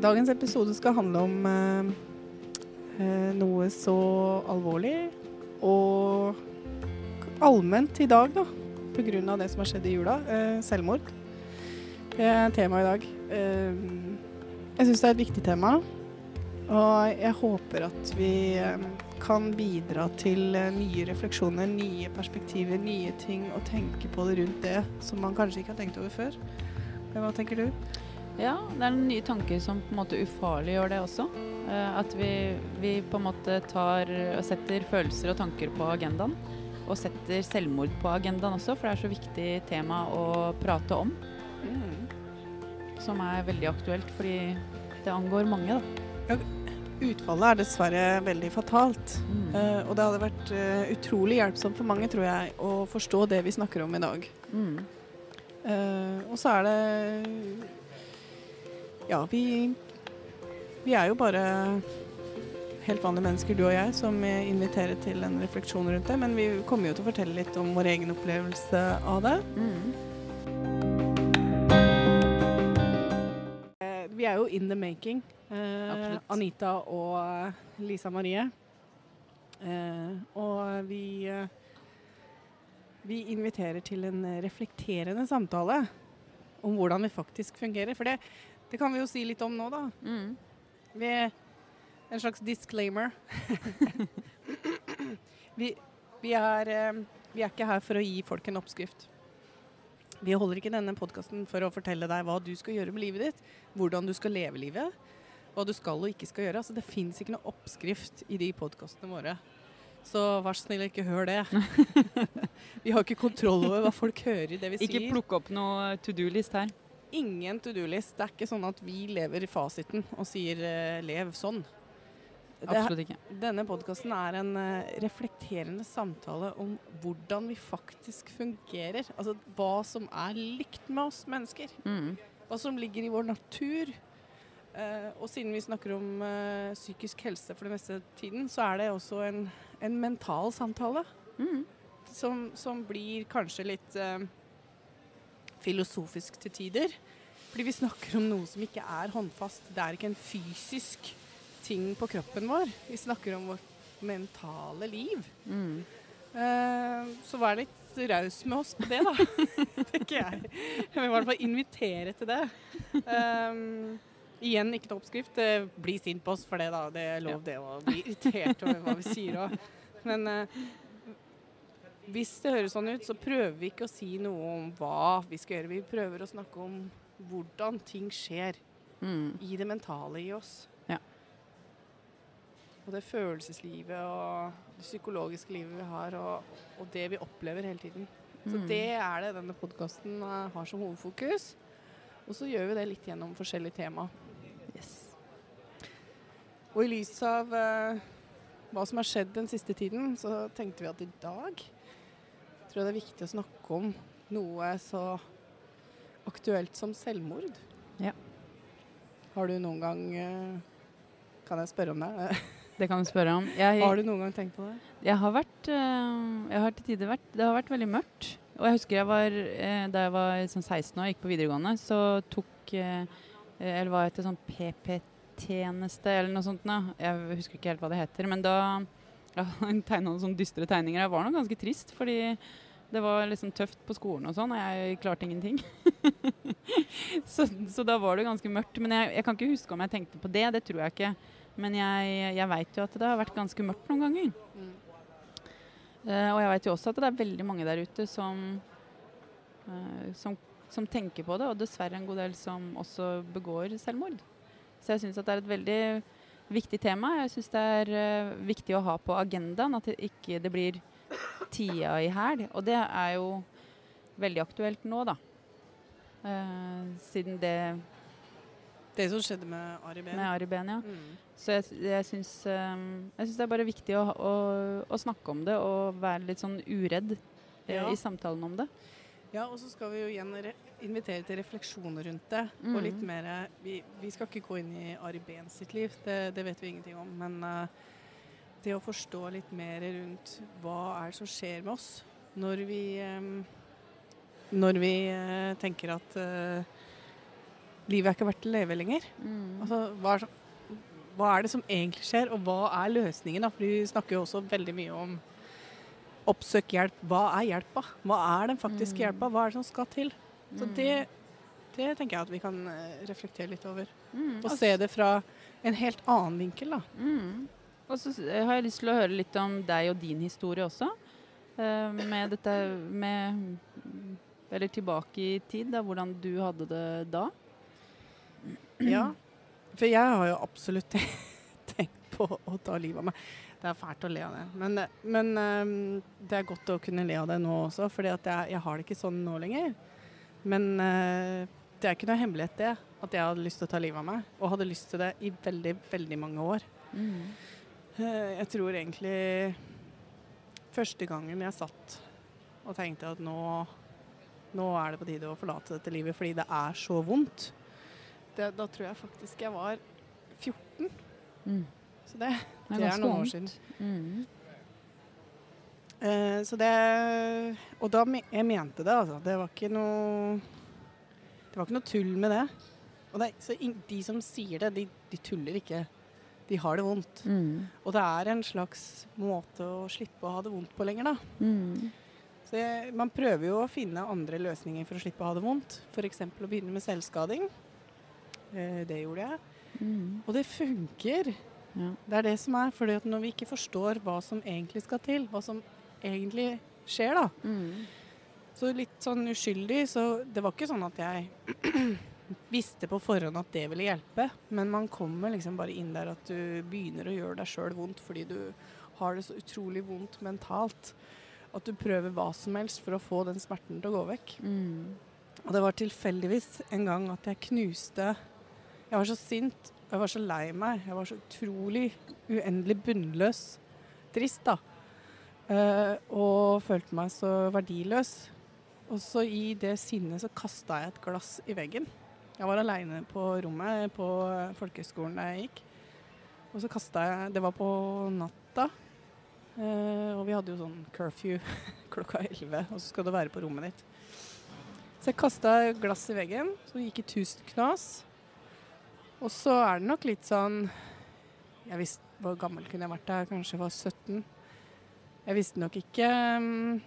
dagens episode skal handle om eh, eh, noe så alvorlig og allment i dag, da. Av det som har skjedd i jula. Eh, selvmord. Det er temaet i dag. Eh, jeg syns det er et viktig tema. Og jeg håper at vi eh, kan bidra til eh, nye refleksjoner, nye perspektiver, nye ting å tenke på det rundt det som man kanskje ikke har tenkt over før. Hva tenker du? Ja, det er noen nye tanker som på en måte ufarliggjør det også. Eh, at vi, vi på en måte tar og setter følelser og tanker på agendaen. Og setter selvmord på agendaen også, for det er så viktig tema å prate om. Som er veldig aktuelt, fordi det angår mange, da. Utfallet er dessverre veldig fatalt. Mm. Uh, og det hadde vært uh, utrolig hjelpsomt for mange, tror jeg, å forstå det vi snakker om i dag. Mm. Uh, og så er det Ja, vi Vi er jo bare helt vanlige mennesker, du og jeg, som inviterer til en refleksjon rundt det. Men vi kommer jo til å fortelle litt om vår egen opplevelse av det. Mm. Eh, vi er jo in the making. Eh, Anita og eh, Lisa Marie. Eh, og vi eh, Vi inviterer til en reflekterende samtale om hvordan vi faktisk fungerer. For det, det kan vi jo si litt om nå, da. Mm. Vi, en slags disclaimer. vi, vi, er, eh, vi er ikke her for å gi folk en oppskrift. Vi holder ikke denne podkasten for å fortelle deg hva du skal gjøre med livet ditt, hvordan du skal leve livet, hva du skal og ikke skal gjøre. Altså, det fins ikke noe oppskrift i de podkastene våre. Så vær så snill, ikke hør det. vi har ikke kontroll over hva folk hører i det vi Ikke sier. plukke opp noe to do-list her. Ingen to do-list. Det er ikke sånn at vi lever i fasiten og sier uh, 'lev sånn'. Absolutt ikke. denne podkasten er en uh, reflekterende samtale om hvordan vi faktisk fungerer. Altså hva som er likt med oss mennesker. Mm. Hva som ligger i vår natur. Uh, og siden vi snakker om psykisk helse for det meste tiden, så er det også en, en mental samtale. Mm. Som, som blir kanskje litt filosofisk til tider. Fordi vi snakker om noe som ikke er håndfast. Det er ikke en fysisk ting på kroppen vår. Vi snakker om vårt mentale liv. Mm. Uh, så vær litt raus med oss på det, da. tenker jeg. Jeg vil i hvert fall invitere til det. Um, igjen, ikke noe oppskrift. Eh, bli sint på oss for det, da. Det er lov, det å bli irritert over hva vi sier òg. Men eh, hvis det høres sånn ut, så prøver vi ikke å si noe om hva vi skal gjøre. Vi prøver å snakke om hvordan ting skjer Mm. i det mentale i oss. Ja. Og det følelseslivet og det psykologiske livet vi har, og, og det vi opplever hele tiden. Så Mm. det er det denne podkasten har som hovedfokus. Og så gjør vi det litt gjennom forskjellige tema. Yes. Og i lys av uh, hva som har skjedd den siste tiden, så tenkte vi at i dag tror jeg det er viktig å snakke om noe så aktuelt som selvmord. Ja. Har du noen gang eh, Kan jeg spørre om det? Det kan du spørre om. Jeg, Har du noen gang tenkt på det? Jeg har vært eh, Jeg har til tider vært Det har vært veldig mørkt. Og jeg husker jeg var eh, da jeg var sånn 16 år og gikk på videregående, så tok Eller var jeg til sånn PP-tjeneste eller noe sånt. nå. Jeg husker ikke helt hva det heter. Men da ja, jeg tegna noen sånne dystre tegninger. Jeg var nok ganske trist, fordi det var liksom tøft på skolen og sånn, og jeg klarte ingenting. så, så da var det ganske mørkt. Men jeg, jeg kan ikke huske om jeg tenkte på det. Det tror jeg ikke. Men jeg, jeg veit jo at det har vært ganske mørkt noen ganger. Eh, og jeg vet jo også at det er veldig mange der ute som, uh, som, som tenker på det, og dessverre en god del som også begår selvmord. Så jeg syns det er et veldig viktig tema. Jeg syns det er uh, viktig å ha på agendaen, at det ikke det blir tida i hæl. Og det er jo veldig aktuelt nå, da. Uh, siden det Det som skjedde med Ari Behn. med Ari Behn, ja. Mm. Så jeg, jeg syns um, det er bare viktig å, å, å snakke om det og være litt sånn uredd eh, Ja. i samtalen om det. Ja, og så skal vi jo igjen re invitere til refleksjoner rundt det. Mm. Og litt mer vi, vi skal ikke gå inn i Ari Behn sitt liv, det, det vet vi ingenting om. Men uh, det å forstå litt mer rundt hva er det som skjer med oss når vi um, Når vi uh, tenker at uh, livet er ikke verdt å leve lenger. Mm. Altså, hva, er, så- hva er det som egentlig skjer, og hva er løsningen? Da? For vi snakker jo også veldig mye om oppsøk hjelp. Hva er hjelpa? Hva er den faktiske Mm. hjelpa? Hva er det som skal til? Så Mm. det, det tenker jeg at vi kan eh, reflektere litt over. Mm. Og se det fra en helt annen vinkel, da. Mm. Og så har jeg lyst til å høre litt om deg og din historie også. Eh, med dette med Eller tilbake i tid, da, hvordan du hadde det da. Ja. For jeg har jo absolutt tenkt på å ta livet av meg. Det er fælt å le av det. Men, men eh, det er godt å kunne le av det nå også, for jeg, jeg har det ikke sånn nå lenger. Men eh, det er ikke noe hemmelighet det, at jeg hadde lyst til å ta livet av meg. Og hadde lyst til det i veldig, veldig mange år. Mm. Eh, Jeg tror egentlig første gangen jeg satt og tenkte at nå, nå er det på tide å forlate dette livet fordi det er så vondt, det, da tror jeg faktisk jeg var 14. Mm. Så det, Det det er noen år siden. Mm. Eh, så det Og da jeg mente det, altså. Det var ikke noe Det var ikke noe tull med det. Og det, så de som sier det, de, de tuller ikke. De har det vondt. Mm. Og det er en slags måte å slippe å ha det vondt på lenger, da. Mm. Så jeg, man prøver jo å finne andre løsninger for å slippe å ha det vondt. F.eks. å begynne med selvskading. Eh, det gjorde jeg. Mm. Og det funker. Ja. Det er det som er. For når vi ikke forstår hva som egentlig skal til, hva som egentlig skjer, da. Mm. Så litt sånn uskyldig, så det var ikke sånn at jeg visste på forhånd at det ville hjelpe. Men man kommer liksom bare inn der at du begynner å gjøre deg sjøl vondt fordi du har det så utrolig vondt mentalt. At du prøver hva som helst for å få den smerten til å gå vekk. Mm. Og det var tilfeldigvis en gang at jeg knuste Jeg var så sint, og jeg var så lei meg. Jeg var så utrolig uendelig bunnløs. Trist, da. Eh, og følte meg så verdiløs. Og så i det sinnet så kasta jeg et glass i veggen. Jeg var aleine på rommet på folkehøgskolen der jeg gikk. Og så kasta jeg Det var på natta. Eh, og vi hadde jo sånn curfew klokka 11, og så skal du være på rommet ditt. Så jeg kasta glass i veggen, så det gikk i tusen knas. Og så er det nok litt sånn Jeg visste Hvor gammel kunne jeg vært da? Kanskje jeg var 17. Jeg visste nok ikke um,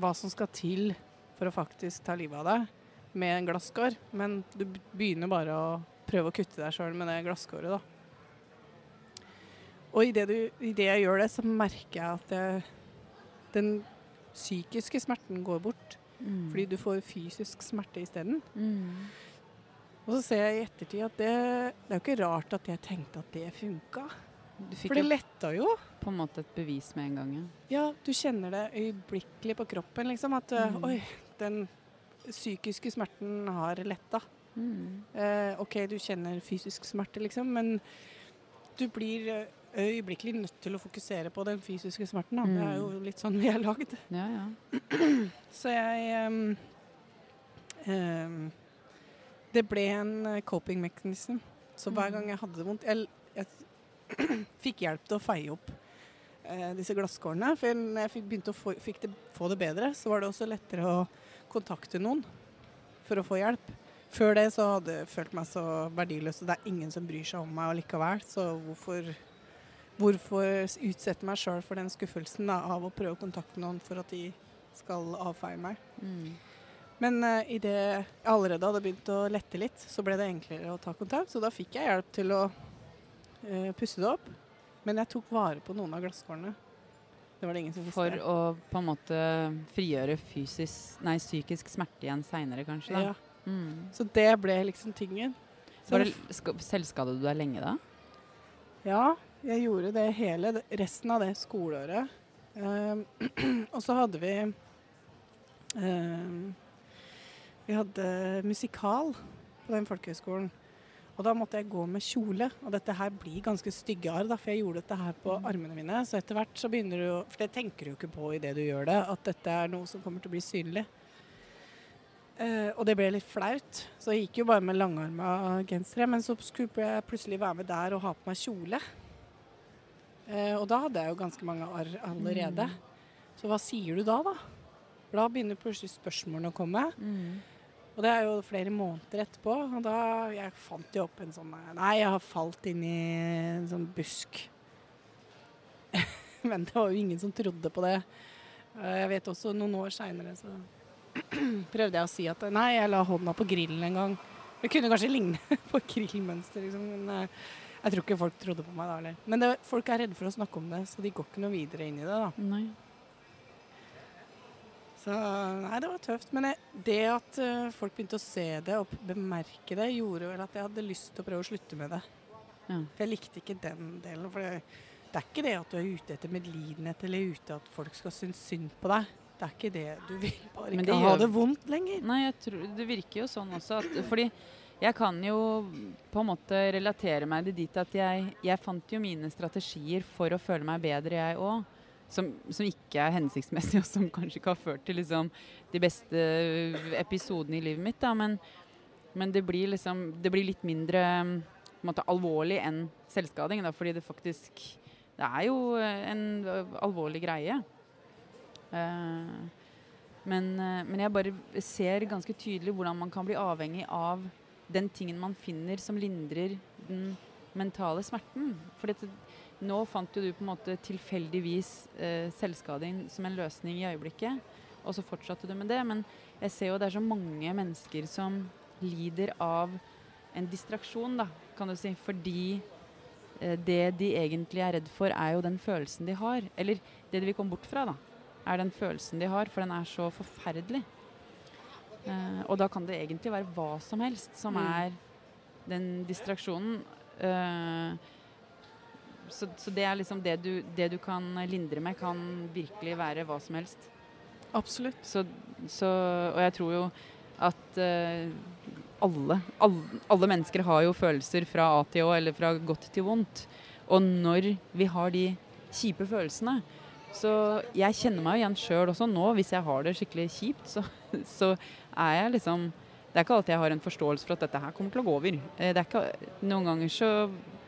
hva som skal til for å faktisk ta livet av deg med en glasskår. Men du begynner bare å prøve å kutte deg sjøl med det glasskåret, da. Og idet jeg gjør det, så merker jeg at jeg, den psykiske smerten går bort. Mm. Fordi du får fysisk smerte isteden. mm. Og så ser jeg i ettertid at det, det er jo ikke rart at jeg tenkte at det funka. For det letta jo. på en måte et bevis med en gang. Ja. Ja, du kjenner det øyeblikkelig på kroppen, liksom. At uh, Mm. oi, den psykiske smerten har letta. Mm. Eh, OK, du kjenner fysisk smerte, liksom, men du blir eh, øyeblikkelig nødt til å fokusere på den fysiske smerten. Da. Det er jo Mm. litt sånn vi er lagd. Ja, ja. Så jeg um, um, Det ble en eh, coping mechanism. Så hver Mm. gang jeg hadde det vondt Jeg, jeg fikk hjelp til å feie opp eh, disse glasskårene. For når jeg begynte å få, fikk det, få det bedre, så var det også lettere å kontakte noen for å få hjelp. Før det så hadde jeg følt meg så verdiløs, og det er ingen som bryr seg om meg allikevel. Så hvorfor, hvorfor utsette meg sjøl for den skuffelsen da, av å prøve å kontakte noen for at de skal avfeie meg? Mm. Men uh, idet jeg allerede hadde begynt å lette litt, så ble det enklere å ta kontakt. Så da fikk jeg hjelp til å eh, pusse det opp. Men jeg tok vare på noen av glasskårene. Det var det ingen som visste. For å på en måte frigjøre fysisk, nei, psykisk smerte igjen seinere, kanskje. Da. ja. Mm. Så det ble liksom tingen. Var det, selvskadet du deg lenge da? Ja, jeg gjorde det hele resten av det skoleåret. Um, og så hadde vi um, Vi hadde musikal på den folkehøgskolen. Og da måtte jeg gå med kjole. Og dette her blir ganske stygge arr, da, for jeg gjorde dette her på armene mine. Så etter hvert så begynner du å For det tenker du jo ikke på idet du gjør det, at dette er noe som kommer til å bli synlig. Uh, og det ble litt flaut, så jeg gikk jo bare med langarma gensere. Men så skulle jeg plutselig være med der og ha på meg kjole. Uh, og da hadde jeg jo ganske mange arr allerede. Så hva sier du da, da? Da begynner plutselig spørsmålene å komme. Mm. Og det er jo flere måneder etterpå. Og da jeg fant jeg opp en sånn Nei, jeg har falt inn i en sånn busk. Men det var jo ingen som trodde på det. Jeg vet også noen år seinere så prøvde jeg å si at nei, jeg la hånda på grillen en gang. Det kunne kanskje ligne på grillmønster, liksom. Men eh, jeg tror ikke folk trodde på meg da heller. Men det, folk er redde for å snakke om det, så de går ikke noe videre inn i det, da. Nei. Så nei, det var tøft. Men det, at eh, folk begynte å se det og bemerke det, gjorde vel at jeg hadde lyst til å prøve å slutte med det. Ja. For jeg likte ikke den delen. For det, det er ikke det at du er ute etter medlidenhet eller ute at folk skal synes synd på deg. Det er ikke det. Du vil bare ikke det ha det vondt lenger. Nei, jeg tror, det virker jo sånn også. At, fordi jeg kan jo på en måte relatere meg dit at jeg, jeg fant jo mine strategier for å føle meg bedre, jeg òg. Som, som ikke er hensiktsmessig, og som kanskje ikke har ført til liksom, de beste episodene i livet mitt. Da. Men, men det, blir liksom, det blir litt mindre på en måte, alvorlig enn selvskading. Da, fordi det faktisk Det er jo en alvorlig greie. Uh, men, uh, men jeg bare ser ganske tydelig hvordan man kan bli avhengig av den tingen man finner som lindrer den mentale smerten. For dette, nå fant jo du på en måte tilfeldigvis eh, selvskading som en løsning i øyeblikket, og så fortsatte du med det. Men jeg ser jo det er så mange mennesker som lider av en distraksjon, da, kan du si. Fordi eh, det de egentlig er redd for, er jo den følelsen de har. Eller det de vil komme bort fra, da er den følelsen de har, for den er så forferdelig. Eh, og da kan det egentlig være hva som helst som Mm. er den distraksjonen. Eh, så, så det er liksom det du, det du kan lindre med, kan virkelig være hva som helst. Absolutt. Så, så, og jeg tror jo at uh, alle, alle, alle mennesker har jo følelser fra A til Å, eller fra godt til vondt. Og når vi har de kjipe følelsene Så jeg kjenner meg jo igjen sjøl også nå, hvis jeg har det skikkelig kjipt, så, så er jeg liksom Det er ikke alltid jeg har en forståelse for at dette her kommer til å gå over. Eh, Det er ikke, noen ganger så,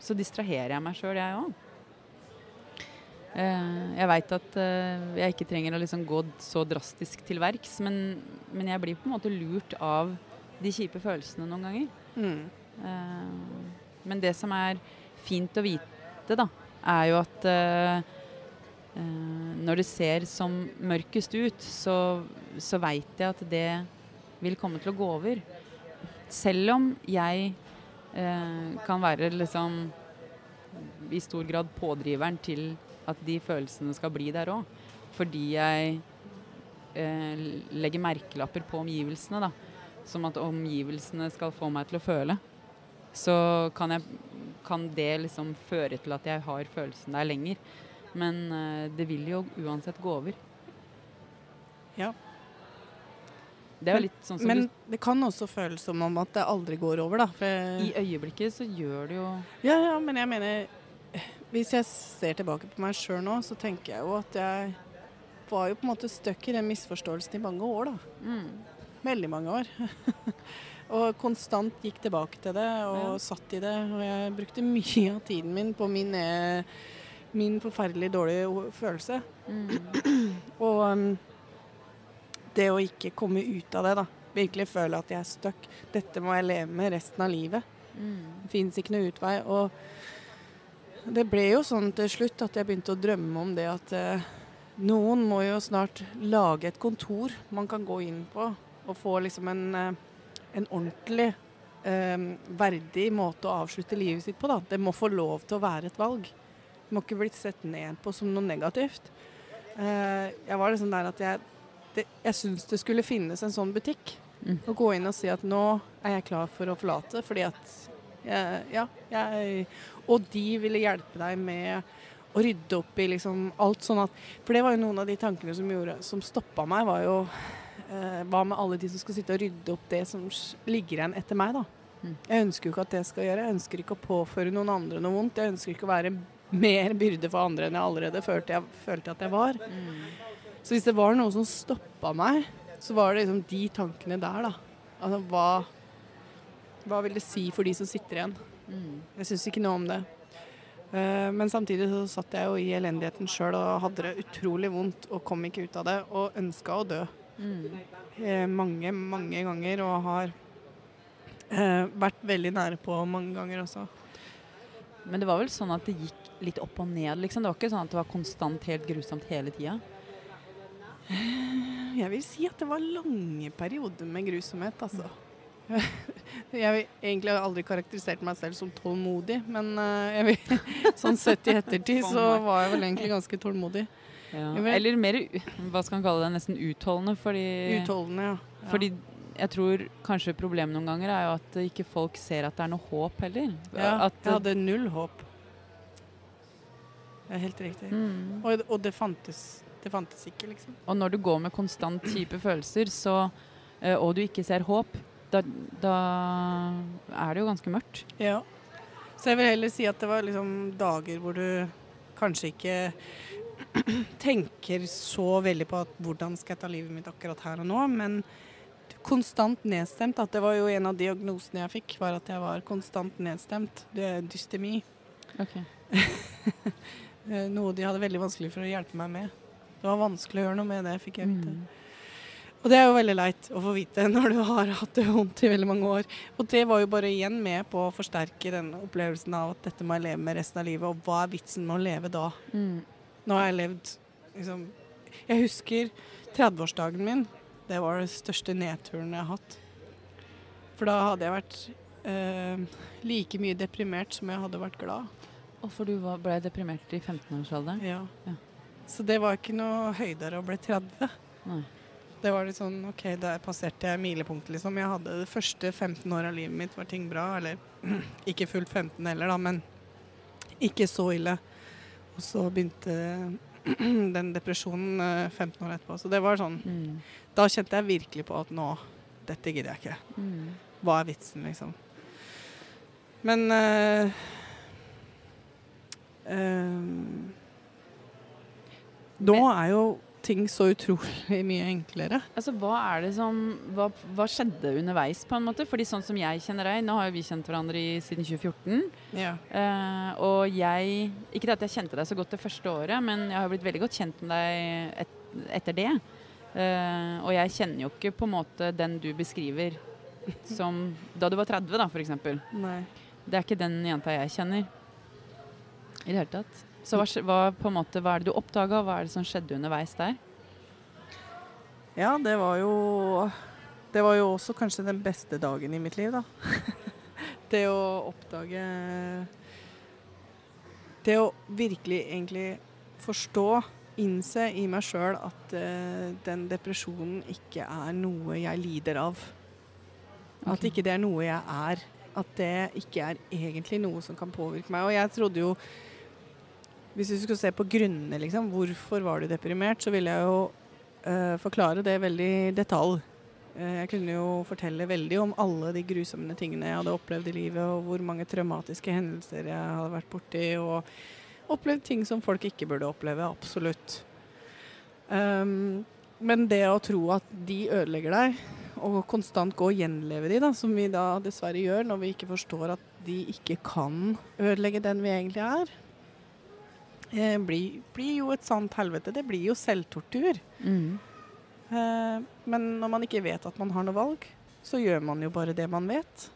så distraherer jeg meg sjøl, jeg òg. Eh, jeg veit at eh, jeg ikke trenger å liksom gå så drastisk til verks, men, men jeg blir på en måte lurt av de kjipe følelsene noen ganger. Mm. Eh, men det som er fint å vite, da, er jo at når det ser som mørkest ut, så, så veit jeg at det vil komme til å gå over. Selv om jeg kan være liksom i stor grad pådriveren til at de følelsene skal bli der òg. Fordi jeg eh, legger merkelapper på omgivelsene, da. Som at omgivelsene skal få meg til å føle. Så kan, jeg, kan det liksom føre til at jeg har følelsen der lenger. Men eh, det vil jo uansett gå over. Ja. Det sånn som Men det kan også føles som om at det aldri går over, da. For I øyeblikket så gjør det jo Ja, ja, men jeg mener Hvis jeg ser tilbake på meg sjøl nå, så tenker jeg jo at jeg var jo på en måte stuck i den misforståelsen i mange år, da. mm, Veldig mange år. og konstant gikk tilbake til det og Ja. satt i det. Og jeg brukte mye av tiden min på min, eh, min forferdelig dårlige følelse. mm, Og um, det å ikke komme ut av det, da. Virkelig føle at jeg er stuck. Dette må jeg leve med resten av livet. mm, Det fins ikke noe utvei. Og det ble jo sånn til slutt at jeg begynte å drømme om det at eh, noen må jo snart lage et kontor man kan gå inn på og få liksom en, eh, en ordentlig eh, verdig måte å avslutte livet sitt på. da. Det må få lov til å være et valg. Det må ikke bli sett ned på som noe negativt. Eh, jeg var liksom der at jeg, det, jeg syns det skulle finnes en sånn butikk. Mm. Å gå inn og si at nå er jeg klar for å forlate, fordi at jeg, Ja, jeg Og de ville hjelpe deg med å rydde opp i liksom alt sånn at For det var jo noen av de tankene som gjorde Som stoppa meg, var jo eh, Hva med alle de som skal sitte og rydde opp det som ligger igjen etter meg, da? Mm. Jeg ønsker jo ikke at det skal gjøre. Jeg ønsker ikke å påføre noen andre noe vondt. Jeg ønsker ikke å være mer byrde for andre enn jeg allerede følte jeg, følte at jeg var. mm. Så hvis det var noe som stoppa meg, så var det liksom de tankene der, da. Altså hva Hva vil det si for de som sitter igjen? Mm. Jeg syns ikke noe om det. Eh, men samtidig så satt jeg jo i elendigheten sjøl og hadde det utrolig vondt og kom ikke ut av det og ønska å dø. Mm. eh, mange, mange ganger, og har eh, vært veldig nære på mange ganger også. Men det var vel sånn at det gikk litt opp og ned, liksom? Det var ikke sånn at det var konstant helt grusomt hele tida? Jeg vil si at det var lange perioder med grusomhet, altså. Jeg har egentlig aldri karakterisert meg selv som tålmodig, men eh, jeg vil, sånn sett i ettertid så var jeg vel egentlig ganske tålmodig. Ja. Ja. Eller mer, hva skal man kalle det, nesten utholdende, fordi Utholdende, ja. ja. Fordi jeg tror kanskje problemet noen ganger er jo at ikke folk ser at det er noe håp heller. ja, at, jeg hadde null håp. Det er helt riktig. mm. Og, og det, fantes, det fantes ikke, liksom. Og når du går med konstant type følelser, så, eh, og du ikke ser håp, da, da er det jo ganske mørkt. Ja. Så jeg vil heller si at det var liksom dager hvor du kanskje ikke tenker så veldig på at hvordan skal jeg ta livet mitt akkurat her og nå, men konstant nedstemt. At det var jo en av diagnosene jeg fikk, var at jeg var konstant nedstemt. Det er dystemi. Okay. Noe de hadde veldig vanskelig for å hjelpe meg med. Det var vanskelig å gjøre noe med det, fikk jeg vite. Mm. Og det er jo veldig leit å få vite når du har hatt det vondt i veldig mange år. Og det var jo bare igjen med på å forsterke den opplevelsen av at dette må jeg leve med resten av livet. Og hva er vitsen med å leve da? Mm. Nå har jeg levd liksom Jeg husker 30-årsdagen min. Det var den største nedturen jeg har hatt. For da hadde jeg vært eh, like mye deprimert som jeg hadde vært glad. Og for du var, ble deprimert i 15-årsalderen? Ja. Ja. Så det var ikke noe høydere å bli 30. Nei. Det var litt sånn OK, der passerte jeg milepunktet, liksom. Jeg hadde det første 15 år av livet mitt var ting bra. Eller ikke fullt 15 heller, da, men ikke så ille. Og så begynte den depresjonen eh, 15 år etterpå. Så det var sånn Mm. Da kjente jeg virkelig på at nå Dette gidder jeg ikke. Mm. Hva er vitsen, liksom? Men øh, ehm, Nå er jo ting så utrolig mye enklere. Altså, hva er det som hva, hva skjedde underveis, på en måte? Fordi sånn som jeg kjenner deg, nå har jo vi kjent hverandre i, siden 2014. Ja. Uh, og jeg Ikke at jeg kjente deg så godt det første året, men jeg har blitt veldig godt kjent med deg et, etter det. Uh, og jeg kjenner jo ikke på en måte den du beskriver som da du var 30, da, f.eks. Det er ikke den jenta jeg kjenner. I det hele tatt. Så hva, hva, måte, hva er det du oppdaga, hva er det som skjedde underveis der? Ja, det var jo Det var jo også kanskje den beste dagen i mitt liv, da. det å oppdage Det å virkelig egentlig forstå, innse i meg sjøl at uh, den depresjonen ikke er noe jeg lider av. At ikke det er noe jeg er. At det ikke er egentlig noe som kan påvirke meg. Og jeg trodde jo Hvis vi skulle se på grunnene, liksom, hvorfor var du deprimert, så ville jeg jo uh, forklare det veldig i detalj. Uh, jeg kunne jo fortelle veldig om alle de grusomme tingene jeg hadde opplevd i livet, og hvor mange traumatiske hendelser jeg hadde vært borti, og opplevd ting som folk ikke burde oppleve. Absolutt. Um, men det å tro at de ødelegger deg, og konstant gå og gjenleve de, da, som vi da dessverre gjør når vi ikke forstår at de ikke kan ødelegge den vi egentlig er, eh, blir, blir jo et sant helvete. Det blir jo selvtortur. Mm. Eh, men når man ikke vet at man har noe valg, så gjør man jo bare det man vet.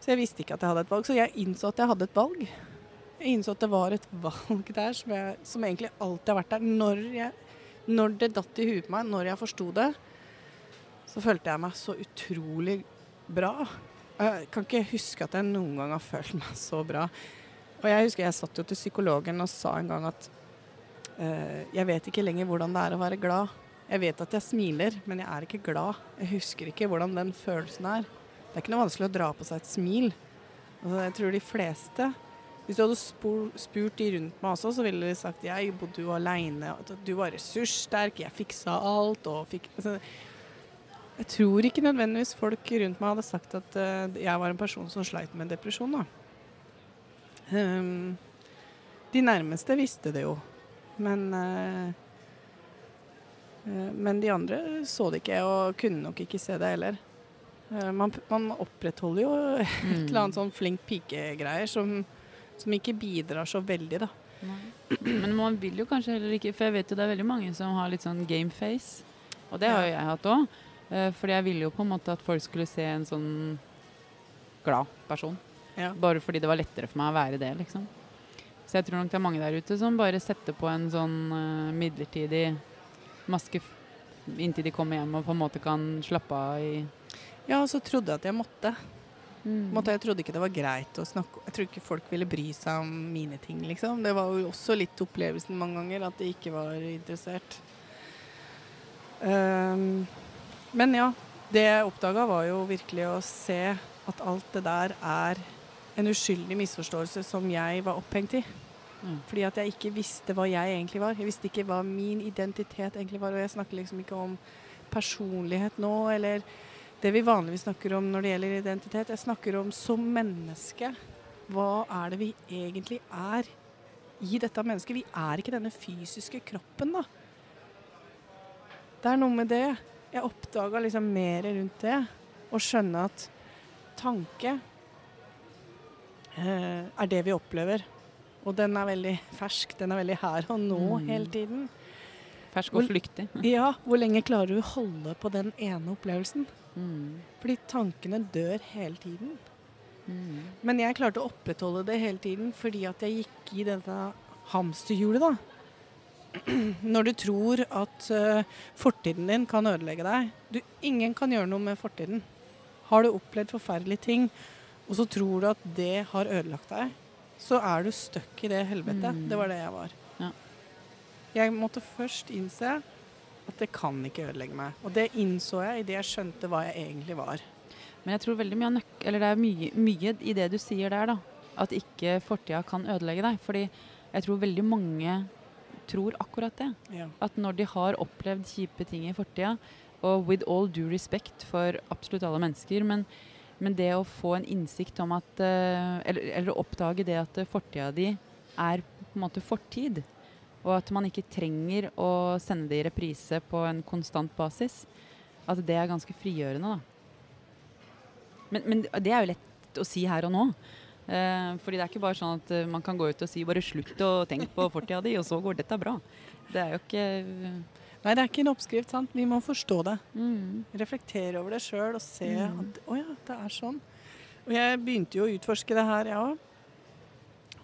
Så jeg visste ikke at jeg hadde et valg, så jeg innså at jeg hadde et valg. Jeg innså at det var et valg der som, jeg, som egentlig alltid har vært der. Når, jeg, når det datt i huet på meg, når jeg forsto det, så følte jeg meg så utrolig bra. Jeg kan ikke huske at jeg noen gang har følt meg så bra. Og jeg husker jeg satt jo til psykologen og sa en gang at uh, jeg vet ikke lenger hvordan det er å være glad. Jeg vet at jeg smiler, men jeg er ikke glad. Jeg husker ikke hvordan den følelsen er. Det er ikke noe vanskelig å dra på seg et smil. Altså, jeg tror de fleste Hvis du hadde spurt de rundt meg også, så ville de sagt jeg bodde jo aleine, du var ressurssterk, jeg fiksa alt og fikk altså, Jeg tror ikke nødvendigvis folk rundt meg hadde sagt at uh, jeg var en person som sleit med depresjon, da. Ehm, de nærmeste visste det jo, men eh, Men de andre så det ikke, og kunne nok ikke se det heller. Eh, man, man opprettholder jo et Mm. eller annet sånn flink pike-greier som, som ikke bidrar så veldig, da. Nei. Men man vil jo kanskje heller ikke For jeg vet jo det er veldig mange som har litt sånn gameface. Og det har jo jeg hatt òg. fordi jeg ville jo på en måte at folk skulle se en sånn glad person. Ja. Bare fordi det var lettere for meg å være det, liksom. Så jeg tror nok det er mange der ute som bare setter på en sånn uh, midlertidig maske inntil de kommer hjem og på en måte kan slappe av i ja, og så trodde jeg at jeg måtte. Mm. måtte. Jeg trodde ikke det var greit å snakke Jeg tror ikke folk ville bry seg om mine ting, liksom. Det var jo også litt opplevelsen mange ganger, at de ikke var interessert. Um, men ja, det jeg oppdaga var jo virkelig å se at alt det der er en uskyldig misforståelse som jeg var opphengt i. Mm. Fordi at jeg ikke visste hva jeg egentlig var. Jeg visste ikke hva min identitet egentlig var. Og jeg snakker liksom ikke om personlighet nå, eller det vi vanligvis snakker om når det gjelder identitet. Jeg snakker om som menneske. Hva er det vi egentlig er i dette mennesket? Vi er ikke denne fysiske kroppen, da. Det er noe med det. Jeg oppdaga liksom mer rundt det. Og skjønne at tanke er det vi opplever. Og den er veldig fersk. Den er veldig her og nå Mm. hele tiden. Fersk og flyktig. Ja, hvor lenge klarer du å holde på den ene opplevelsen? Mm. Fordi tankene dør hele tiden. Mm. Men jeg klarte å opprettholde det hele tiden fordi at jeg gikk i dette hamsterhjulet, da. Når du tror at uh, fortiden din kan ødelegge deg. Du, ingen kan gjøre noe med fortiden. Har du opplevd forferdelige ting, og så tror du at det har ødelagt deg, så er du stuck i det helvetet. Mm. Det var det jeg var. Ja. Jeg måtte først innse at det kan ikke ødelegge meg. Og det innså jeg idet jeg skjønte hva jeg egentlig var. Men jeg tror veldig mye nøk Eller det er mye, mye i det du sier der, da. At ikke fortida kan ødelegge deg. Fordi jeg tror veldig mange tror akkurat det. Ja. At når de har opplevd kjipe ting i fortida, og with all due respect for absolutt alle mennesker, men, men det å få en innsikt om at eh, eller, eller oppdage det at eh, fortida di er på en måte fortid, og at man ikke trenger å sende det i reprise på en konstant basis, at det er ganske frigjørende, da. Men, men det er jo lett å si her og nå. Eh, fordi det er ikke bare sånn at eh, man kan gå ut og si bare slutt å tenke på fortida di, og så går dette bra. Det er jo ikke Nei, det er ikke en oppskrift, sant. Vi må forstå det. mm. Reflektere over det sjøl og se Mm. at å ja, det er sånn. Og jeg begynte jo å utforske det her, jeg ja. òg.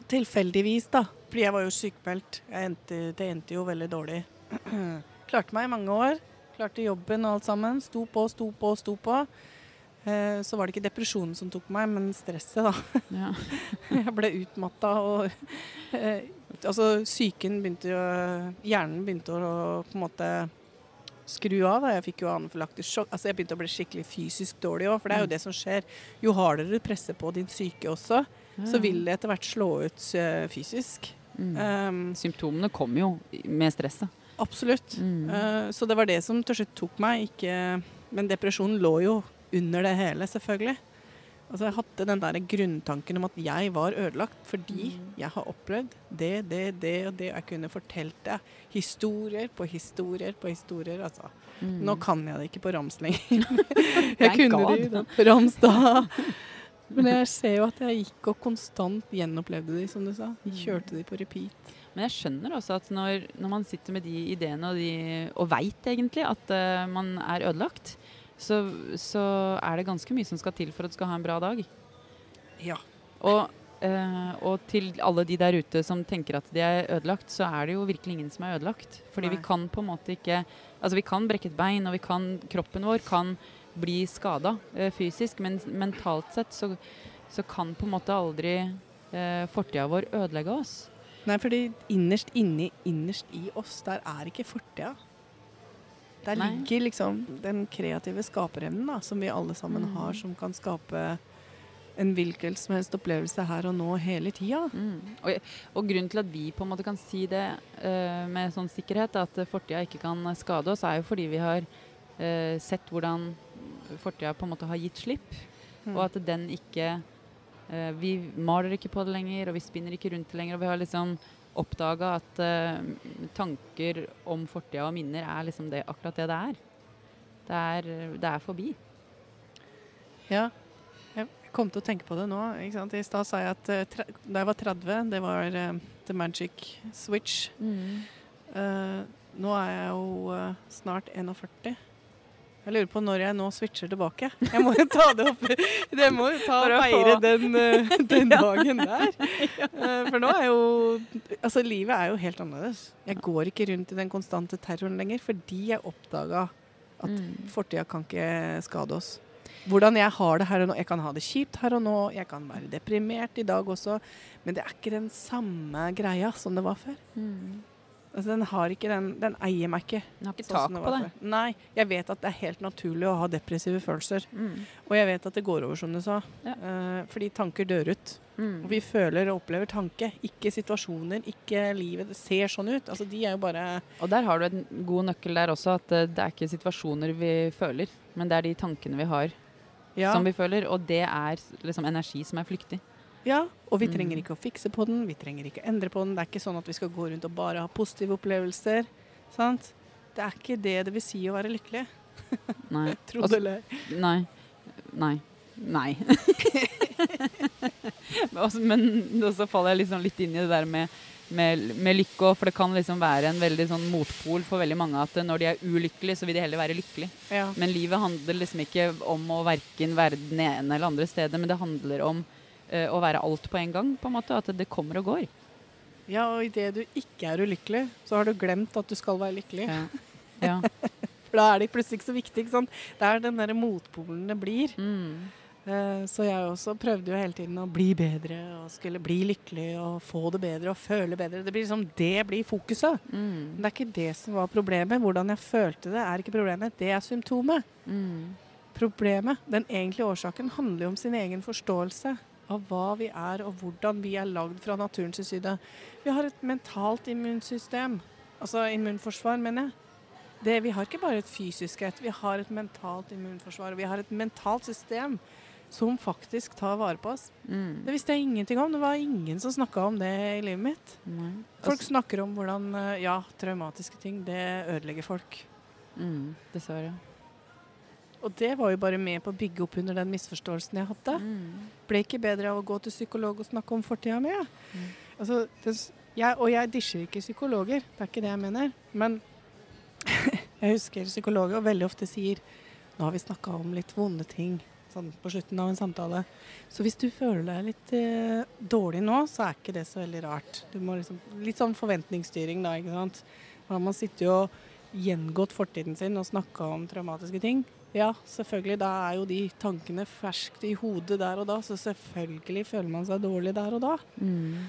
Tilfeldigvis, da. Fordi jeg var jo sykemeldt. Endte, det endte jo veldig dårlig. Klarte meg i mange år. Klarte jobben og alt sammen. Sto på, sto på, sto på. Eh, så var det ikke depresjonen som tok meg, men stresset, da. Ja. Jeg ble utmatta og eh, Altså, psyken begynte jo Hjernen begynte å på en måte skru av. Da. Jeg fikk jo anafylaktisk sjokk. Altså, jeg begynte å bli skikkelig fysisk dårlig òg, for det er jo Mm. det som skjer. Jo hardere du presser på din syke også, så vil det etter hvert slå ut eh, fysisk. mm. Um, Symptomene kommer jo med stresset. absolutt. Mm. Uh, så det var det som til slutt tok meg. Ikke, men depresjonen lå jo under det hele, selvfølgelig. Altså, jeg hadde den der grunntanken om at jeg var ødelagt fordi Mm. jeg har opplevd det, det, det og det. Jeg kunne fortalt det. Historier på historier på historier. Altså. Mm. Nå kan jeg det ikke på rams lenger. jeg kunne God. det jo på rams da. Men jeg ser jo at jeg gikk og konstant gjenopplevde de, som du sa. Mm. Kjørte de på repeat. Men jeg skjønner også at når, når man sitter med de ideene og, de, og veit egentlig at uh, man er ødelagt, så, så er det ganske mye som skal til for at du skal ha en bra dag. Ja. Og, eh, og til alle de der ute som tenker at de er ødelagt, så er det jo virkelig ingen som er ødelagt. Fordi Nei. vi kan på en måte ikke Altså vi kan brekke et bein, og vi kan, kroppen vår kan bli skada eh, fysisk, men mentalt sett så, så kan på en måte aldri eh, fortida vår ødelegge oss. Nei, fordi innerst inni, innerst i oss, der er ikke fortida. Der Nei. ligger liksom den kreative skaperevnen da, som vi alle sammen Mm. har, som kan skape en hvilken som helst opplevelse her og nå hele tida. Mm. Og, og grunnen til at vi på en måte kan si det uh, med sånn sikkerhet, at fortida ikke kan skade oss, er jo fordi vi har uh, sett hvordan fortida på en måte har gitt slipp. Mm. Og at den ikke uh, Vi maler ikke på det lenger, og vi spinner ikke rundt det lenger. Og vi har liksom oppdaga at uh, tanker om fortida og minner er liksom det, akkurat det det er. Det er, det er forbi. Ja. Jeg kom til å tenke på det nå. I stad sa jeg at uh, da jeg var 30, det var uh, the magic switch. Eh, Nå er jeg jo snart 41. Jeg lurer på når jeg nå switcher tilbake. Jeg må jo ta det opp. Jeg må jo ta og feire den, eh, den dagen der. Eh, For nå er jo Altså, livet er jo helt annerledes. Jeg går ikke rundt i den konstante terroren lenger fordi jeg oppdaga at Mm. fortida kan ikke skade oss. Hvordan jeg har det her og nå. Jeg kan ha det kjipt her og nå, jeg kan være deprimert i dag også, men det er ikke den samme greia som det var før. Mm. Altså, den den Den eier meg ikke. Den har ikke sånn tak på det. Nei. Jeg vet at det er helt naturlig å ha depressive følelser. Mm. Og jeg vet at det går over, som du sa. Ja. Eh, fordi tanker dør ut. Mm. Og vi føler og opplever tanke, ikke situasjoner, ikke livet. Det ser sånn ut. Altså, de er jo bare Og der har du en god nøkkel der også, at eh, det er ikke situasjoner vi føler, men det er de tankene vi har Ja. som vi føler, og det er liksom energi som er flyktig. Ja, og vi Mm. trenger ikke å fikse på den, vi trenger ikke å endre på den. Det er ikke sånn at vi skal gå rundt og bare ha positive opplevelser. Sant? Det er ikke det det vil si å være lykkelig. Nei. Tro Altså- det eller Nei. Nei. Nei. Men så faller jeg liksom litt inn i det der med, med, med lykke òg, for det kan liksom være en veldig sånn motpol for veldig mange at når de er ulykkelige, så vil de heller være lykkelige. Ja. Men livet handler liksom ikke om å verken være den ene eller andre stedet, men det handler om å være alt på en gang, på en måte. At det kommer og går. ja, og idet du ikke er ulykkelig, så har du glemt at du skal være lykkelig. Ja. ja. For da er det plutselig ikke så viktig. ikke sant? Det er den der motpolen det blir. Mm. Eh, Så jeg også prøvde jo hele tiden å bli bedre og skulle bli lykkelig og få det bedre og føle bedre. Det blir liksom det blir fokuset. Men Mm. det er ikke det som var problemet. Hvordan jeg følte det, er ikke problemet. Det er symptomet. Mm. Problemet, den egentlige årsaken, handler jo om sin egen forståelse av hva vi er og hvordan vi er lagd fra naturens side. Vi har et mentalt immunsystem. Altså immunforsvar, mener jeg. Det, vi har ikke bare et fysisk et, vi har et mentalt immunforsvar. Vi har et mentalt system som faktisk tar vare på oss. Mm. Det visste jeg ingenting om. Det var ingen som snakka om det i livet mitt. Nei. Folk Altså- snakker om hvordan eh, ja, traumatiske ting, det ødelegger folk. Mm. Dessverre. Og det var jo bare med på å bygge opp under den misforståelsen jeg hadde. Mm. Ble ikke bedre av å gå til psykolog og snakke om fortida mi. Mm. Altså, og jeg disjer ikke psykologer, det er ikke det jeg mener. Men jeg husker psykologer veldig ofte sier nå har vi snakka om litt vonde ting sånn på slutten av en samtale. Så hvis du føler deg litt eh, dårlig nå, så er ikke det så veldig rart. Du må liksom, litt sånn forventningsstyring da, ikke sant. Man sittet og gjengått fortiden sin og snakka om traumatiske ting. Ja, selvfølgelig. Da er jo de tankene ferskt i hodet der og da, så selvfølgelig føler man seg dårlig der og da. Mm.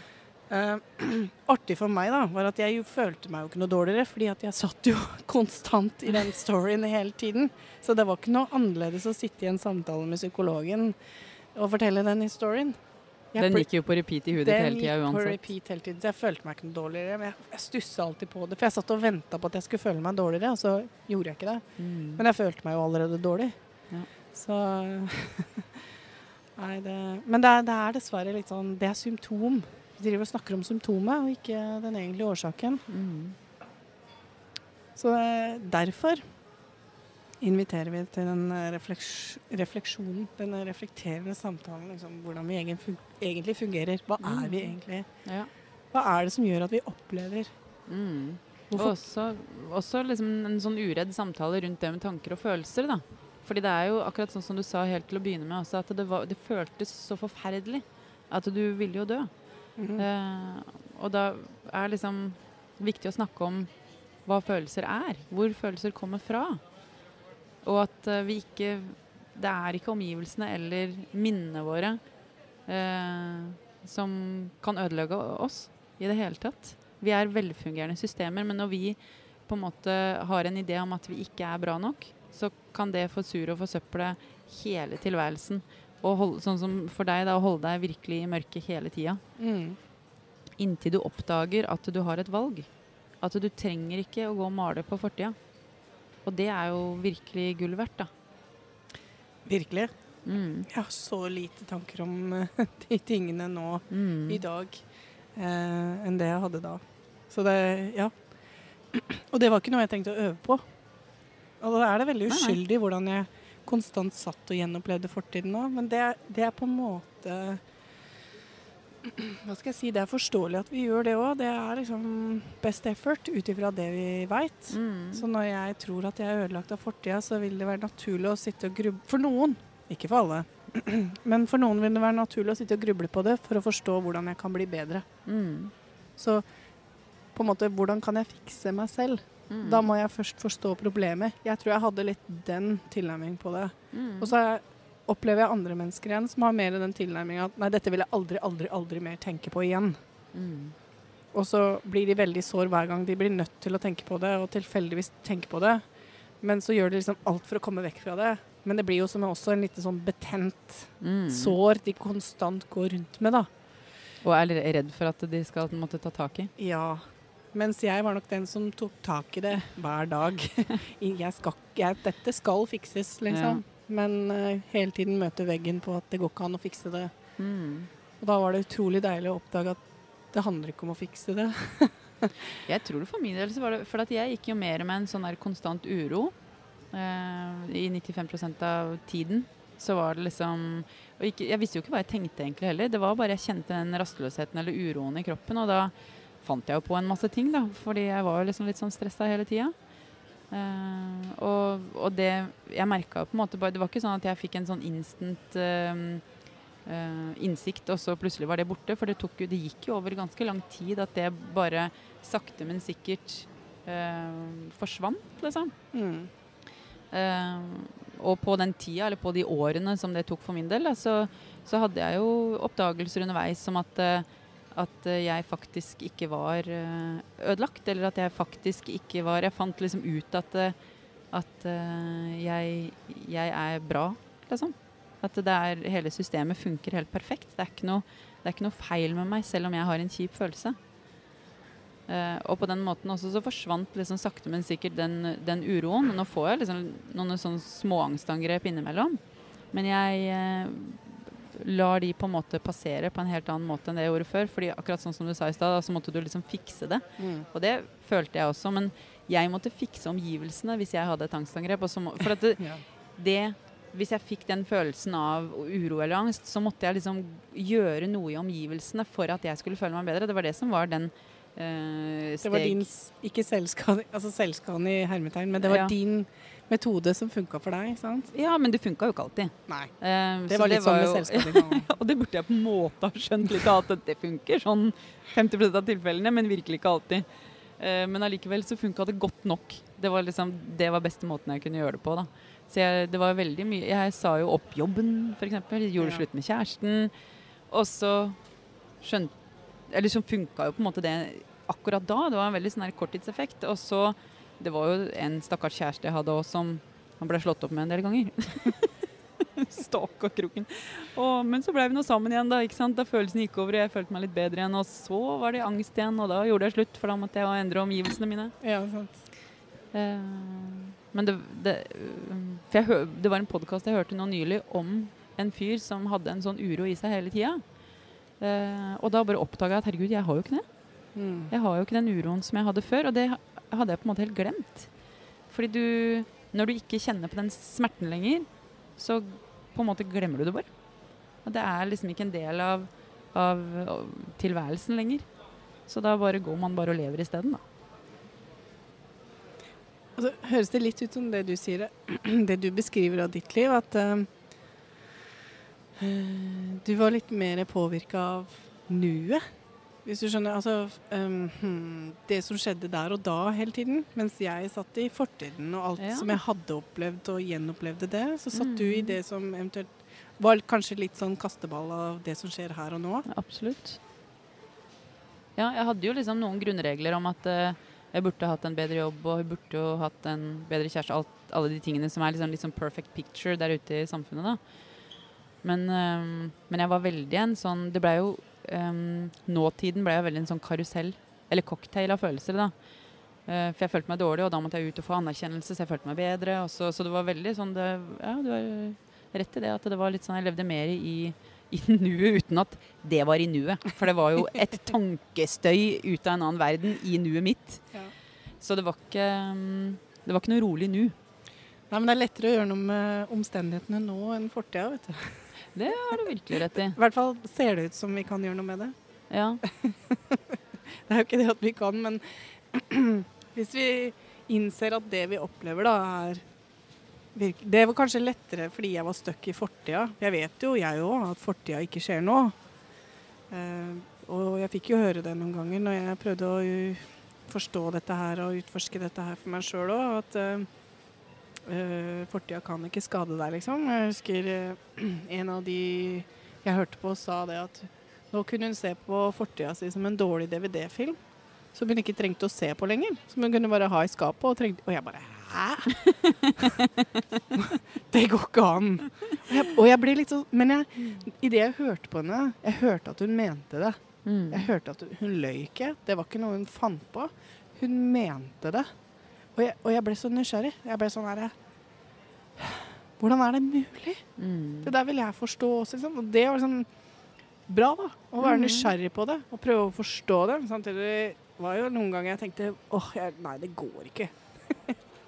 Uh, artig for meg da, var at jeg jo følte meg jo ikke noe dårligere, fordi at jeg satt jo konstant i den storyen hele tiden. Så det var ikke noe annerledes å sitte i en samtale med psykologen og fortelle den historien. Den gikk jo på repeat i huet ditt den hele tida gikk på repeat hele tiden, så jeg følte meg ikke noe dårligere. Men jeg, jeg stussa alltid på det, for jeg satt og venta på at jeg skulle føle meg dårligere, og så gjorde jeg ikke det. Mm. Men jeg følte meg jo allerede dårlig. Ja. Så Nei, det Men det er, det er dessverre litt sånn Det er symptom. Vi driver og snakker om symptomet, og ikke den egentlige årsaken. Mm. Så eh, derfor inviterer vi til den eh, refleks refleksjonen, den reflekterende samtalen. Liksom, hvordan vi egentlig fungerer. Hva er vi Mm. egentlig? Ja. Hva er det som gjør at vi opplever Mm. Og også, også liksom en sånn uredd samtale rundt det med tanker og følelser. da. Fordi det er jo akkurat sånn som du sa helt til å begynne med, også, at det, var, det føltes så forferdelig. At du ville jo dø. Mm -hmm. uh, og da er liksom viktig å snakke om hva følelser er. Hvor følelser kommer fra. Og at eh, vi ikke Det er ikke omgivelsene eller minnene våre eh, som kan ødelegge oss i det hele tatt. Vi er velfungerende systemer, men når vi på en måte har en idé om at vi ikke er bra nok, så kan det forsure og forsøple hele tilværelsen. Og holde, sånn som for deg, da, å holde deg virkelig i mørket hele tida. Mm. Inntil du oppdager at du har et valg. At du trenger ikke å gå og male på fortida. Og det er jo virkelig gull verdt, da. Virkelig. Mm. Jeg har så lite tanker om eh, de tingene nå Mm. i dag eh, enn det jeg hadde da. Så det Ja. Og det var ikke noe jeg trengte å øve på. Og da er det veldig uskyldig hvordan jeg konstant satt og gjenopplevde fortiden nå, men det, det er på en måte Hva skal jeg si, det er forståelig at vi gjør det òg. Det er liksom best effort ut ifra det vi veit. Mm. Så når jeg tror at jeg er ødelagt av fortida, så vil det være naturlig å sitte og gruble For noen, ikke for alle. Men for noen vil det være naturlig å sitte og gruble på det for å forstå hvordan jeg kan bli bedre. Mm. Så på en måte, hvordan kan jeg fikse meg selv? Mm. Da må jeg først forstå problemet. Jeg tror jeg hadde litt den tilnærmingen på det. Mm. Og så har jeg- opplever jeg andre mennesker igjen som har mer den tilnærminga at nei, dette vil jeg aldri, aldri, aldri mer tenke på igjen. Mm. Og så blir de veldig sår hver gang de blir nødt til å tenke på det, og tilfeldigvis tenke på det. Men så gjør de liksom alt for å komme vekk fra det. Men det blir jo som også en liten sånn betent Mm. sår de konstant går rundt med, da. Og er redd for at de skal måtte ta tak i. Ja. Mens jeg var nok den som tok tak i det hver dag. jeg skal, jeg, dette skal fikses, liksom. Men eh, hele tiden møter veggen på at det går ikke an å fikse det. Mm. Og da var det utrolig deilig å oppdage at det handler ikke om å fikse det. Jeg tror det for min del så var det For at jeg gikk jo mer med en sånn der konstant uro. Uh, I 95% av tiden så var det liksom og ikke, Jeg visste jo ikke hva jeg tenkte egentlig heller. Det var bare jeg kjente den rastløsheten eller uroen i kroppen. Og da fant jeg jo på en masse ting, da. Fordi jeg var jo liksom litt sånn stressa hele tida. Eh, og, og det Jeg merka på en måte bare Det var ikke sånn at jeg fikk en sånn instant uh, uh, innsikt, og så plutselig var det borte. For det, tok det gikk jo over ganske lang tid at det bare sakte, men sikkert forsvant, liksom. Mm. Og på den tida, eller på de årene som det tok for min del, da, så, så hadde jeg jo oppdagelser underveis som at, at eh, jeg faktisk ikke var eh, ødelagt. Eller at jeg faktisk ikke var Jeg fant liksom ut at, eh, at jeg, jeg er bra, liksom. At er, hele systemet funker helt perfekt. Det er, ikke noe, det er ikke noe feil med meg, selv om jeg har en kjip følelse. Uh, og på den måten også så forsvant liksom sakte, men sikkert den, den uroen. Nå får jeg liksom noen sånne småangstangrep innimellom. Men jeg eh, lar de på en måte passere på en helt annen måte enn det jeg gjorde før. fordi akkurat sånn som du sa i stad, så måtte du liksom fikse det. Mm. Og det følte jeg også. Men jeg måtte fikse omgivelsene hvis jeg hadde et angstangrep. Må, for at det, Ja. det hvis jeg fikk den følelsen av uro eller angst, så måtte jeg liksom gjøre noe i omgivelsene for at jeg skulle føle meg bedre. Det var det som var den steg. Det var din, ikke selvskade, altså selvskade i hermetegn, men det var Ja. din metode som funka for deg, sant? Ja, men det funka jo ikke alltid. Nei. Eh, Det var litt sånn med selvskading. Og det burde jeg på en måte ha skjønt litt av at det funker. Sånn 50% av tilfellene, men virkelig ikke alltid. Uh, men allikevel så funka det godt nok. Det var liksom, det var beste måten jeg kunne gjøre det på. da. Så jeg, det var veldig mye Jeg sa jo opp jobben, f.eks. Gjorde Ja. slutt med kjæresten. Og så skjønte Eller så funka jo på en måte det akkurat da. Det var en veldig sånn her korttidseffekt. Og så Det var jo en stakkars kjæreste jeg hadde òg som han ble slått opp med en del ganger. Stakkarkroken. Men så ble vi nå sammen igjen, da. ikke sant? Da følelsen gikk over, og jeg følte meg litt bedre igjen. Og så var det angst igjen, og da gjorde jeg slutt, for da måtte jeg endre omgivelsene mine. Ja, sant. Uh, men det, det, øh, for jeg hø det var en podkast jeg hørte nå nylig om en fyr som hadde en sånn uro i seg hele tida. Uh, og da bare oppdaga jeg at herregud, jeg har jo ikke det. Mm. Jeg har jo ikke den uroen som jeg hadde før, og det hadde jeg på en måte helt glemt. Fordi du Når du ikke kjenner på den smerten lenger, så på en måte glemmer du det bare. Og det er liksom ikke en del av, av, av tilværelsen lenger. Så da bare går man bare og lever isteden, da. Altså, høres det litt ut som det du sier, det du beskriver av ditt liv, at eh, du var litt mer påvirka av nuet. Hvis du skjønner, altså um, Det som skjedde der og da hele tiden, mens jeg satt i fortiden og alt Ja. som jeg hadde opplevd og gjenopplevde det, så satt du i Mm. det som eventuelt var kanskje litt sånn kasteball av det som skjer her og nå. Absolutt. Ja, jeg hadde jo liksom noen grunnregler om at uh, jeg burde hatt en bedre jobb, og jeg burde jo hatt en bedre kjæreste. Alt, alle de tingene som er liksom, liksom perfect picture der ute i samfunnet, da. Men, um, men jeg var veldig en sånn Det blei jo eh, Nåtiden ble veldig en sånn karusell, eller cocktail av følelser, da. Eh, for jeg følte meg dårlig, og da måtte jeg ut og få anerkjennelse, så jeg følte meg bedre. Så, så det var veldig sånn det, Ja, du har rett i det, at det var litt sånn Jeg levde mer i i nuet uten at det var i nuet. For det var jo et tankestøy ut av en annen verden i nuet mitt. Ja. Så det var ikke Det var ikke noe rolig nu. Nei, men det er lettere å gjøre noe med omstendighetene nå enn fortida, vet du. Det har du virkelig rett i. I hvert fall ser det ut som vi kan gjøre noe med det. Ja. Det er jo ikke det at vi kan, men hvis vi innser at det vi opplever, da, er Det var kanskje lettere fordi jeg var stuck i fortida. Jeg vet jo, jeg òg, at fortida ikke skjer nå. Eh, og jeg fikk jo høre det noen ganger når jeg prøvde å forstå dette her og utforske dette her for meg sjøl òg, at eh, fortida kan ikke skade deg, liksom. Jeg husker uh, en av de jeg hørte på, sa det at nå kunne hun se på fortida si som en dårlig DVD-film. Som hun ikke trengte å se på lenger. Som hun kunne bare ha i skapet. Og, trengte, og jeg bare Hæ? det går ikke an. Og jeg, og jeg ble litt sånn Men jeg, det jeg hørte på henne, jeg hørte at hun mente det. Mm. Jeg hørte at hun løy ikke. Det var ikke noe hun fant på. Hun mente det. Og jeg, og jeg ble så nysgjerrig. Jeg ble sånn herre Hvordan er det mulig? Mm. Det der vil jeg forstå også. Liksom. Og det var liksom bra, da. Å være Mhm. nysgjerrig på det og prøve å forstå det. Samtidig var jo noen ganger jeg tenkte åh, jeg, nei, det går ikke.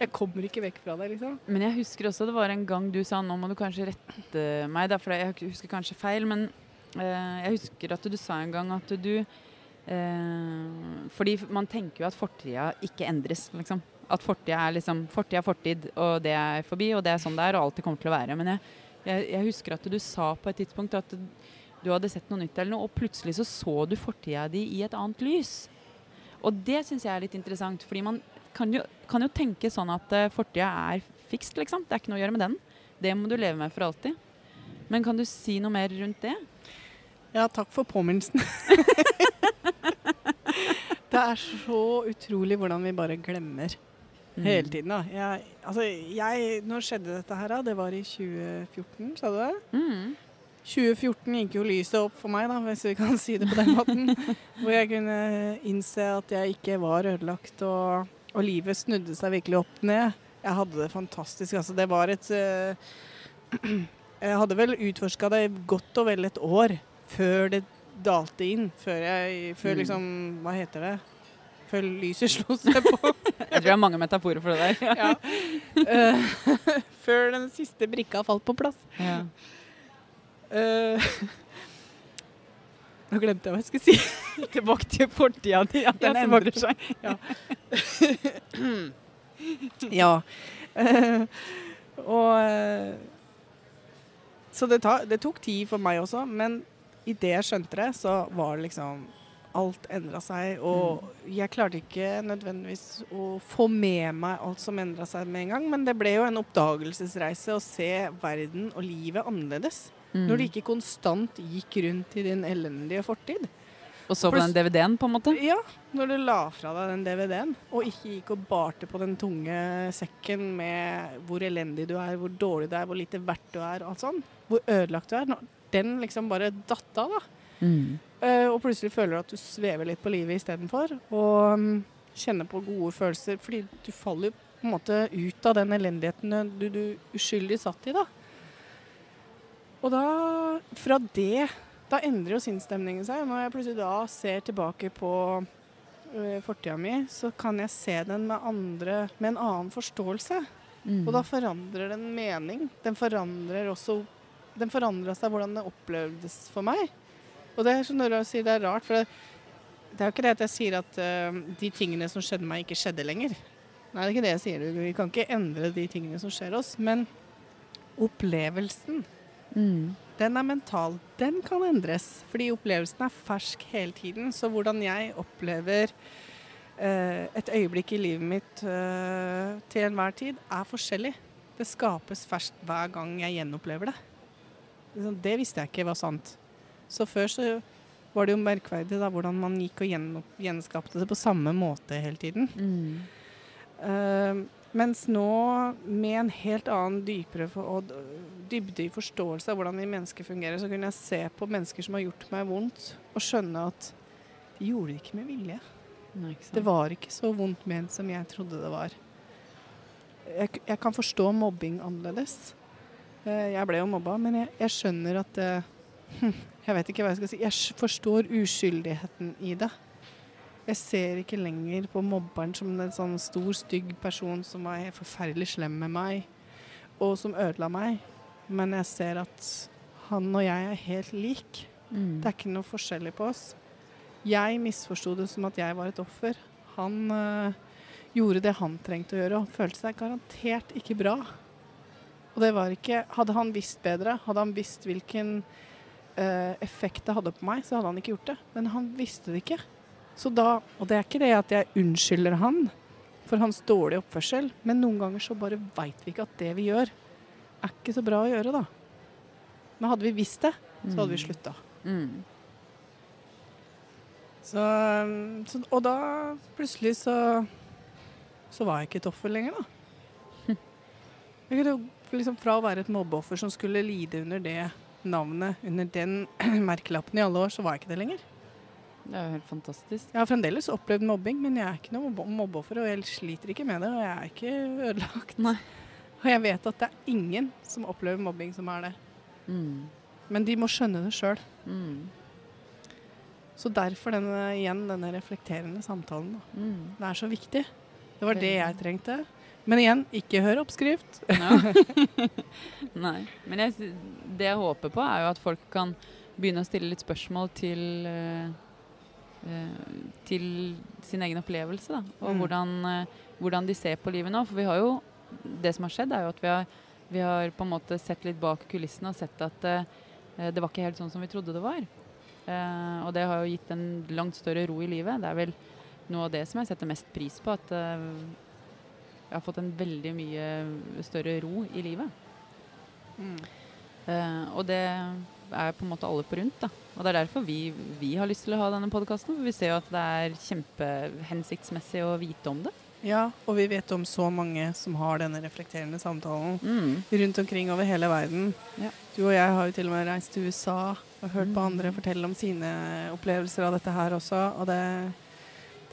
jeg kommer ikke vekk fra det, liksom. Men jeg husker også det var en gang du sa nå må du kanskje rette meg, da, for jeg husker kanskje feil. Men uh, jeg husker at du sa en gang at du eh, Fordi man tenker jo at fortida ikke endres, liksom. At fortida er liksom Fortida er fortid, og det er forbi, og det er sånn det er, og alltid kommer til å være. Men jeg, jeg, jeg husker at du sa på et tidspunkt at du hadde sett noe nytt, eller noe, og plutselig så så du fortida di i et annet lys. Og det syns jeg er litt interessant, fordi man kan jo, kan jo tenke sånn at uh, fortida er fikst, liksom. Det er ikke noe å gjøre med den. Det må du leve med for alltid. Men kan du si noe mer rundt det? Ja, takk for påminnelsen. det er så utrolig hvordan vi bare glemmer Mm. hele tiden. da. Jeg, altså, jeg, når skjedde dette her? da? Det var i 2014, sa du det? Mm. 2014 gikk jo lyset opp for meg, da, hvis vi kan si det på den måten. hvor jeg kunne innse at jeg ikke var ødelagt, og, og livet snudde seg virkelig opp ned. Jeg hadde det fantastisk. Altså, det var et uh, Jeg hadde vel utforska det godt og vel et år før det dalte inn. Før jeg Før Mm. liksom Hva heter det? Før lyset slo seg på. Jeg tror det er mange metaforer for det der. ja. uh, før den siste brikka falt på plass. Ja. Uh, Nå glemte jeg hva jeg skulle si. Tilbake til fortida di, at den endrer seg. Ja. Eh, og eh, Så det, ta, det tok tid for meg også, men idet jeg skjønte det, så var det liksom Alt endra seg, og jeg klarte ikke nødvendigvis å få med meg alt som endra seg med en gang, men det ble jo en oppdagelsesreise å se verden og livet annerledes. Mm. Når du ikke konstant gikk rundt i din elendige fortid. Og så på den DVD-en, på en måte? Ja, når du la fra deg den DVD-en, og ikke gikk og barte på den tunge sekken med hvor elendig du er, hvor dårlig du er, hvor lite verdt du er, og alt sånn, hvor ødelagt du er, den liksom bare datt av, da. Mm. Uh, og plutselig føler du at du svever litt på livet istedenfor, og um, kjenner på gode følelser, fordi du faller jo på en måte ut av den elendigheten du, du uskyldig satt i, da. Og da, fra det, da endrer jo sinnsstemningen seg. Når jeg plutselig da ser tilbake på uh, fortida mi, så kan jeg se den med, andre, med en annen forståelse. Mm. Og da forandrer den mening. Den forandrer også Den forandra seg hvordan det opplevdes for meg. Og det er som når du sier det er rart, for det, det er jo ikke det at jeg sier at uh, de tingene som skjedde meg, ikke skjedde lenger. Nei, det er ikke det jeg sier. Vi kan ikke endre de tingene som skjer oss. Men opplevelsen, Mm. den er mental. Den kan endres. Fordi opplevelsen er fersk hele tiden. Så hvordan jeg opplever uh, et øyeblikk i livet mitt uh, til enhver tid, er forskjellig. Det skapes ferskt hver gang jeg gjenopplever det. Liksom, Det visste jeg ikke var sant. Så før så var det jo merkverdig da, hvordan man gikk og gjenskapte det på samme måte hele tiden. Mm. Uh, mens nå, med en helt annen dypere for, og dybde i forståelse av hvordan vi mennesker fungerer, så kunne jeg se på mennesker som har gjort meg vondt, og skjønne at de gjorde det ikke med vilje. Nei, ikke. Det var ikke så vondt ment som jeg trodde det var. Jeg, jeg kan forstå mobbing annerledes. Eh, Jeg ble jo mobba, men jeg, jeg skjønner at eh, hm, Jeg vet ikke hva jeg skal si. Jeg forstår uskyldigheten i det. Jeg ser ikke lenger på mobberen som en sånn stor, stygg person som var forferdelig slem med meg, og som ødela meg. men jeg ser at han og jeg er helt lik. Mm. Det er ikke noe forskjellig på oss. Jeg misforsto det som at jeg var et offer. Han øh, gjorde det han trengte å gjøre, og følte seg garantert ikke bra. Og det var ikke Hadde han visst bedre, hadde han visst hvilken øh, effekt det hadde på meg, så hadde han ikke gjort det. Men han visste det ikke. Så da Og det er ikke det at jeg unnskylder han for hans dårlige oppførsel, men noen ganger så bare veit vi ikke at det vi gjør, er ikke så bra å gjøre, da. Men hadde vi visst det, så hadde vi slutta. Mm. Så, um, så, og da plutselig så så var jeg ikke et offer lenger, da. Jeg kunne, liksom Fra å være et mobbeoffer som skulle lide under det navnet, under den merkelappen i alle år, så var jeg ikke det lenger. Det er jo helt fantastisk. Jeg har fremdeles opplevd mobbing, men jeg er ikke noe mobbeoffer, og jeg sliter ikke med det, og jeg er ikke ødelagt. Nei. Og jeg vet at det er ingen som opplever mobbing som er det. Mm. Men de må skjønne det sjøl. Mm. Så derfor denne, igjen denne reflekterende samtalen. Mm. Det er så viktig. Det var det jeg trengte. Men igjen, ikke hør oppskrift. Nei. Men jeg, det jeg håper på, er jo at folk kan begynne å stille litt spørsmål til eh, eh, til sin egen opplevelse, da. Og Mm. hvordan, eh, hvordan de ser på livet nå. For vi har jo Det som har skjedd, er jo at vi har, vi har på en måte sett litt bak kulissene og sett at det var ikke helt sånn som vi trodde det var. Uh, og det har jo gitt en langt større ro i livet. Det er vel noe av det som jeg setter mest pris på. At eh, jeg har fått en veldig mye større ro i livet. Eh, og det er på en måte alle forunt. da. Og det er derfor vi, vi har lyst til å ha denne podkasten. For vi ser jo at det er kjempehensiktsmessig å vite om det. Ja, og vi vet om så mange som har denne reflekterende samtalen Mm. rundt omkring over hele verden. Ja. Du og jeg har jo til og med reist til USA og hørt på Mm. andre fortelle om sine opplevelser av dette her også. Og det,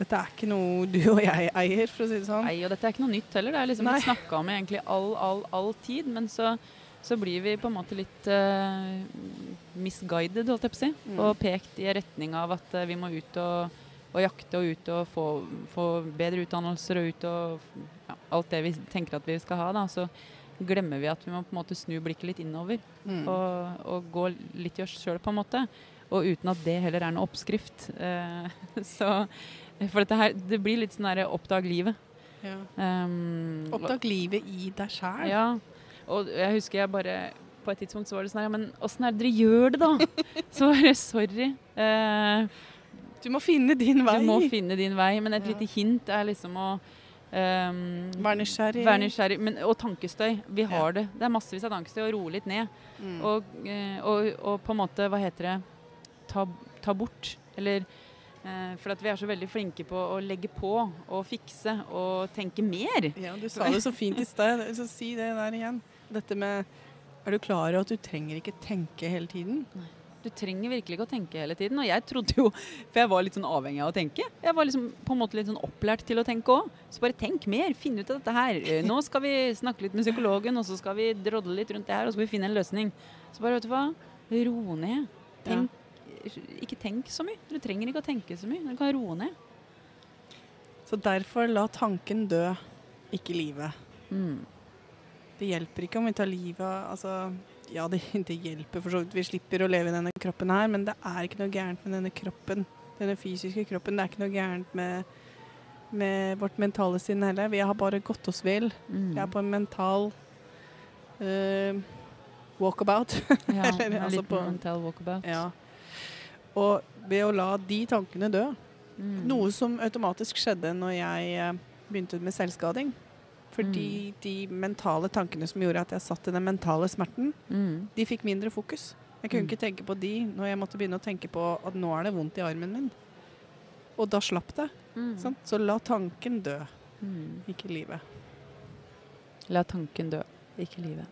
dette er ikke noe du og jeg eier, for å si det sånn. Nei, og dette er ikke noe nytt heller. Det er liksom Nei. snakka om egentlig all, all, all tid. Men så, så blir vi på en måte litt uh, misguided, holdt jeg på å si. Mm. Og pekt i retning av at uh, vi må ut og, og jakte og ut og få, få bedre utdannelser og ut og ja, alt det vi tenker at vi skal ha. da, Så glemmer vi at vi må på en måte snu blikket litt innover. Mm. Og, og gå litt i oss sjøl, på en måte. Og uten at det heller er noe oppskrift. Eh, så For dette her, det blir litt sånn derre oppdag livet. Ja. Um, Oppdag livet i deg sjæl. Ja. Og jeg husker jeg bare På et tidspunkt så var det sånn her men åssen er det dere gjør det, da? Så bare sorry. Uh, Du må finne din vei. du må finne din vei. Men et Ja. lite hint er liksom å um, Vær nysgjerrig. Være nysgjerrig. Men, og tankestøy. Vi har Ja. det. Det er massevis av tankestøy. Og roe litt ned. Mm. Og, eh, og, og på en måte, hva heter det, ta, ta bort. Eller For at vi er så veldig flinke på å legge på og fikse og tenke mer. Ja, du sa det så fint i sted. Så si det der igjen. Dette med Er du klar over at du trenger ikke tenke hele tiden? Du trenger virkelig ikke å tenke hele tiden. Og jeg trodde jo For jeg var litt sånn avhengig av å tenke. Jeg var liksom på en måte litt sånn opplært til å tenke òg. Så bare tenk mer. Finn ut av dette her. Eh, Nå skal vi snakke litt med psykologen, og så skal vi drodle litt rundt det her, og så skal vi finne en løsning. Så bare, vet du hva. Ro ned. Tenk, Ikke tenk så mye. Du trenger ikke å tenke så mye. Du kan roe ned. Så derfor la tanken dø, ikke livet. Mm. Det hjelper ikke om vi tar livet av altså, Ja, det, det hjelper for så vidt. Vi slipper å leve i denne kroppen her, men det er ikke noe gærent med denne kroppen. Denne fysiske kroppen. Det er ikke noe gærent med, med vårt mentale sinn heller. Vi har bare gått oss vill. Mm. Vi er på en mental uh, walkabout. Ja, en altså liten på- mental walkabout. ja. Og ved å la de tankene dø, Mm. Noe som automatisk skjedde når jeg eh, begynte med selvskading. Fordi de mentale tankene som gjorde at jeg satt i den mentale smerten, Mm. de fikk mindre fokus. Jeg kunne Mm. ikke tenke på de når jeg måtte begynne å tenke på at nå er det vondt i armen min. Og da slapp det. Mm. Sant? Så la tanken dø, Mm. ikke livet. La tanken dø, ikke livet.